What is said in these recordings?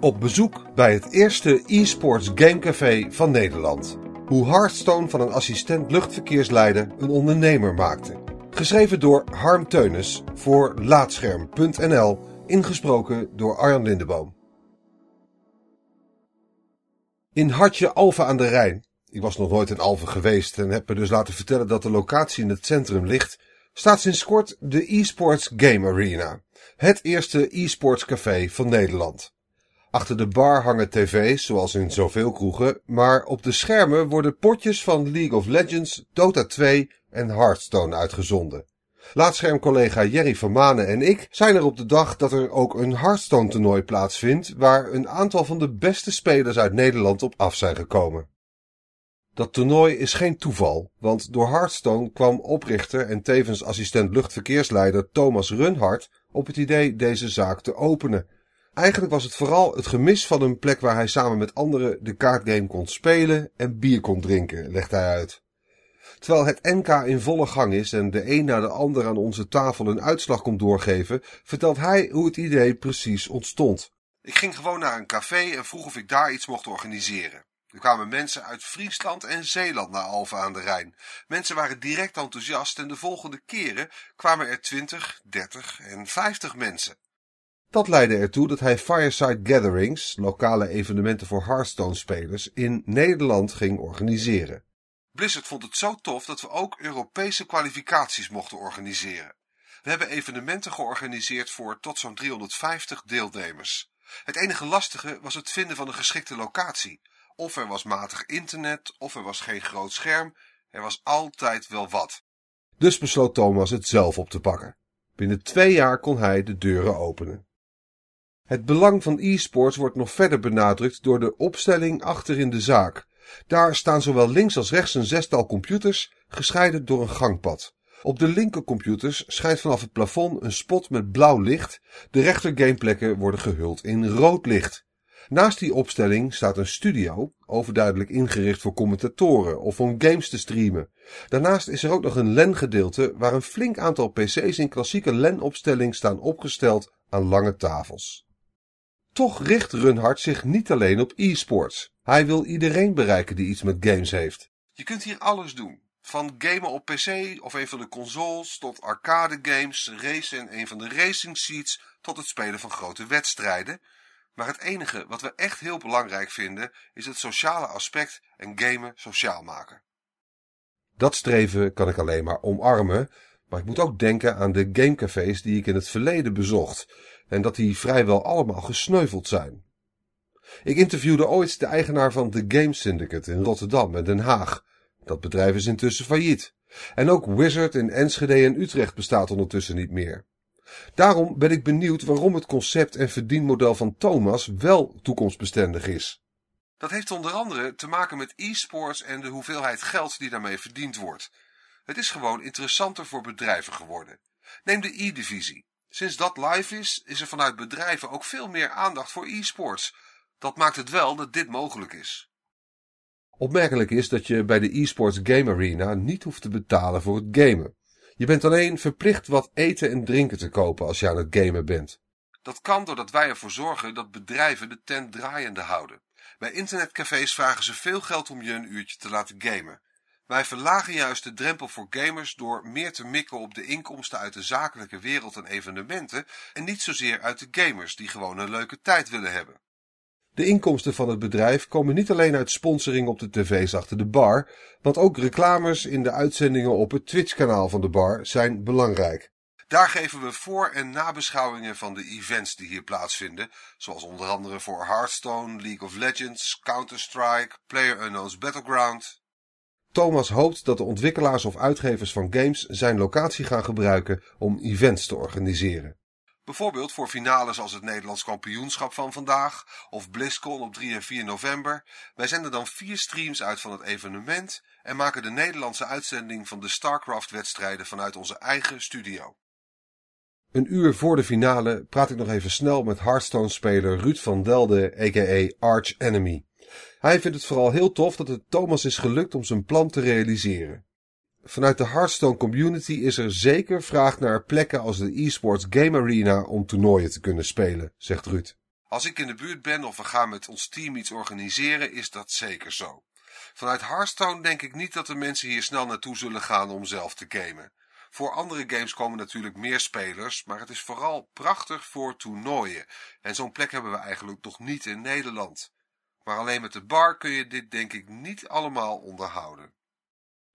Op bezoek bij het eerste e-sports gamecafé van Nederland. Hoe Hearthstone van een assistent luchtverkeersleider een ondernemer maakte. Geschreven door Harm Teunis voor Laatscherm.nl. Ingesproken door Arjan Lindeboom. In Hartje Alphen aan de Rijn. Ik was nog nooit in Alphen geweest en heb me dus laten vertellen dat de locatie in het centrum ligt. Staat sinds kort de eSports Game Arena. Het eerste e-sports café van Nederland. Achter de bar hangen tv's, zoals in zoveel kroegen, maar op de schermen worden potjes van League of Legends, Dota 2 en Hearthstone uitgezonden. Laatschermcollega Jerry van Manen en ik zijn er op de dag dat er ook een Hearthstone toernooi plaatsvindt, waar een aantal van de beste spelers uit Nederland op af zijn gekomen. Dat toernooi is geen toeval, want door Hearthstone kwam oprichter en tevens assistent luchtverkeersleider Thomas Runhart op het idee deze zaak te openen. Eigenlijk was het vooral het gemis van een plek waar hij samen met anderen de kaartgame kon spelen en bier kon drinken, legt hij uit. Terwijl het NK in volle gang is en de een na de ander aan onze tafel een uitslag komt doorgeven, vertelt hij hoe het idee precies ontstond. Ik ging gewoon naar een café en vroeg of ik daar iets mocht organiseren. Er kwamen mensen uit Friesland en Zeeland naar Alphen aan de Rijn. Mensen waren direct enthousiast en de volgende keren kwamen er 20, 30 en 50 mensen. Dat leidde ertoe dat hij Fireside Gatherings, lokale evenementen voor Hearthstone-spelers, in Nederland ging organiseren. Blizzard vond het zo tof dat we ook Europese kwalificaties mochten organiseren. We hebben evenementen georganiseerd voor tot zo'n 350 deelnemers. Het enige lastige was het vinden van een geschikte locatie. Of er was matig internet, of er was geen groot scherm. Er was altijd wel wat. Dus besloot Thomas het zelf op te pakken. Binnen twee jaar kon hij de deuren openen. Het belang van e-sports wordt nog verder benadrukt door de opstelling achter in de zaak. Daar staan zowel links als rechts een zestal computers, gescheiden door een gangpad. Op de linkercomputers schijnt vanaf het plafond een spot met blauw licht. De rechter gameplekken worden gehuld in rood licht. Naast die opstelling staat een studio, overduidelijk ingericht voor commentatoren of om games te streamen. Daarnaast is er ook nog een LAN-gedeelte waar een flink aantal PC's in klassieke LAN-opstelling staan opgesteld aan lange tafels. Toch richt Runhard zich niet alleen op e-sports. Hij wil iedereen bereiken die iets met games heeft. Je kunt hier alles doen. Van gamen op PC of een van de consoles tot arcade games, racen in een van de racing seats tot het spelen van grote wedstrijden. Maar het enige wat we echt heel belangrijk vinden is het sociale aspect en gamen sociaal maken. Dat streven kan ik alleen maar omarmen, maar ik moet ook denken aan de gamecafés die ik in het verleden bezocht en dat die vrijwel allemaal gesneuveld zijn. Ik interviewde ooit de eigenaar van The Game Syndicate in Rotterdam en Den Haag. Dat bedrijf is intussen failliet. En ook Wizard in Enschede en Utrecht bestaat ondertussen niet meer. Daarom ben ik benieuwd waarom het concept en verdienmodel van Thomas wel toekomstbestendig is. Dat heeft onder andere te maken met e-sports en de hoeveelheid geld die daarmee verdiend wordt. Het is gewoon interessanter voor bedrijven geworden. Neem de e-divisie. Sinds dat live is, is er vanuit bedrijven ook veel meer aandacht voor e-sports. Dat maakt het wel dat dit mogelijk is. Opmerkelijk is dat je bij de e-sports game arena niet hoeft te betalen voor het gamen. Je bent alleen verplicht wat eten en drinken te kopen als je aan het gamen bent. Dat kan doordat wij ervoor zorgen dat bedrijven de tent draaiende houden. Bij internetcafés vragen ze veel geld om je een uurtje te laten gamen. Wij verlagen juist de drempel voor gamers door meer te mikken op de inkomsten uit de zakelijke wereld en evenementen en niet zozeer uit de gamers die gewoon een leuke tijd willen hebben. De inkomsten van het bedrijf komen niet alleen uit sponsoring op de tv's achter de bar, want ook reclames in de uitzendingen op het Twitch-kanaal van de bar zijn belangrijk. Daar geven we voor- en nabeschouwingen van de events die hier plaatsvinden, zoals onder andere voor Hearthstone, League of Legends, Counter-Strike, PlayerUnknown's Battleground. Thomas hoopt dat de ontwikkelaars of uitgevers van games zijn locatie gaan gebruiken om events te organiseren. Bijvoorbeeld voor finales als het Nederlands kampioenschap van vandaag of BlizzCon op 3 en 4 november. Wij zenden dan vier streams uit van het evenement en maken de Nederlandse uitzending van de StarCraft-wedstrijden vanuit onze eigen studio. Een uur voor de finale praat ik nog even snel met Hearthstone-speler Ruud van Delde, a.k.a. Arch Enemy. Hij vindt het vooral heel tof dat het Thomas is gelukt om zijn plan te realiseren. Vanuit de Hearthstone community is er zeker vraag naar plekken als de eSports Game Arena om toernooien te kunnen spelen, zegt Ruud. Als ik in de buurt ben of we gaan met ons team iets organiseren, is dat zeker zo. Vanuit Hearthstone denk ik niet dat de mensen hier snel naartoe zullen gaan om zelf te gamen. Voor andere games komen natuurlijk meer spelers, maar het is vooral prachtig voor toernooien. En zo'n plek hebben we eigenlijk nog niet in Nederland. Maar alleen met de bar kun je dit denk ik niet allemaal onderhouden.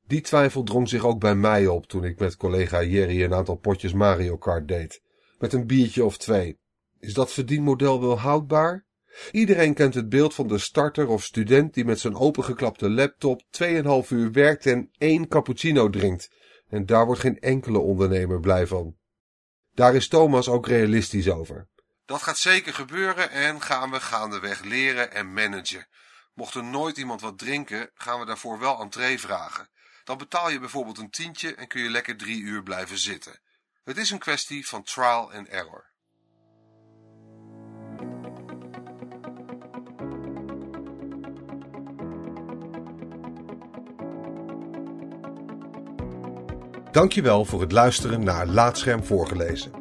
Die twijfel drong zich ook bij mij op toen ik met collega Jerry een aantal potjes Mario Kart deed. Met een biertje of twee. Is dat verdienmodel wel houdbaar? Iedereen kent het beeld van de starter of student die met zijn opengeklapte laptop 2,5 uur werkt en één cappuccino drinkt. En daar wordt geen enkele ondernemer blij van. Daar is Thomas ook realistisch over. Dat gaat zeker gebeuren en gaan we gaandeweg leren en managen. Mocht er nooit iemand wat drinken, gaan we daarvoor wel entree vragen. Dan betaal je bijvoorbeeld een tientje en kun je lekker drie uur blijven zitten. Het is een kwestie van trial and error. Dankjewel voor het luisteren naar Laatscherm voorgelezen.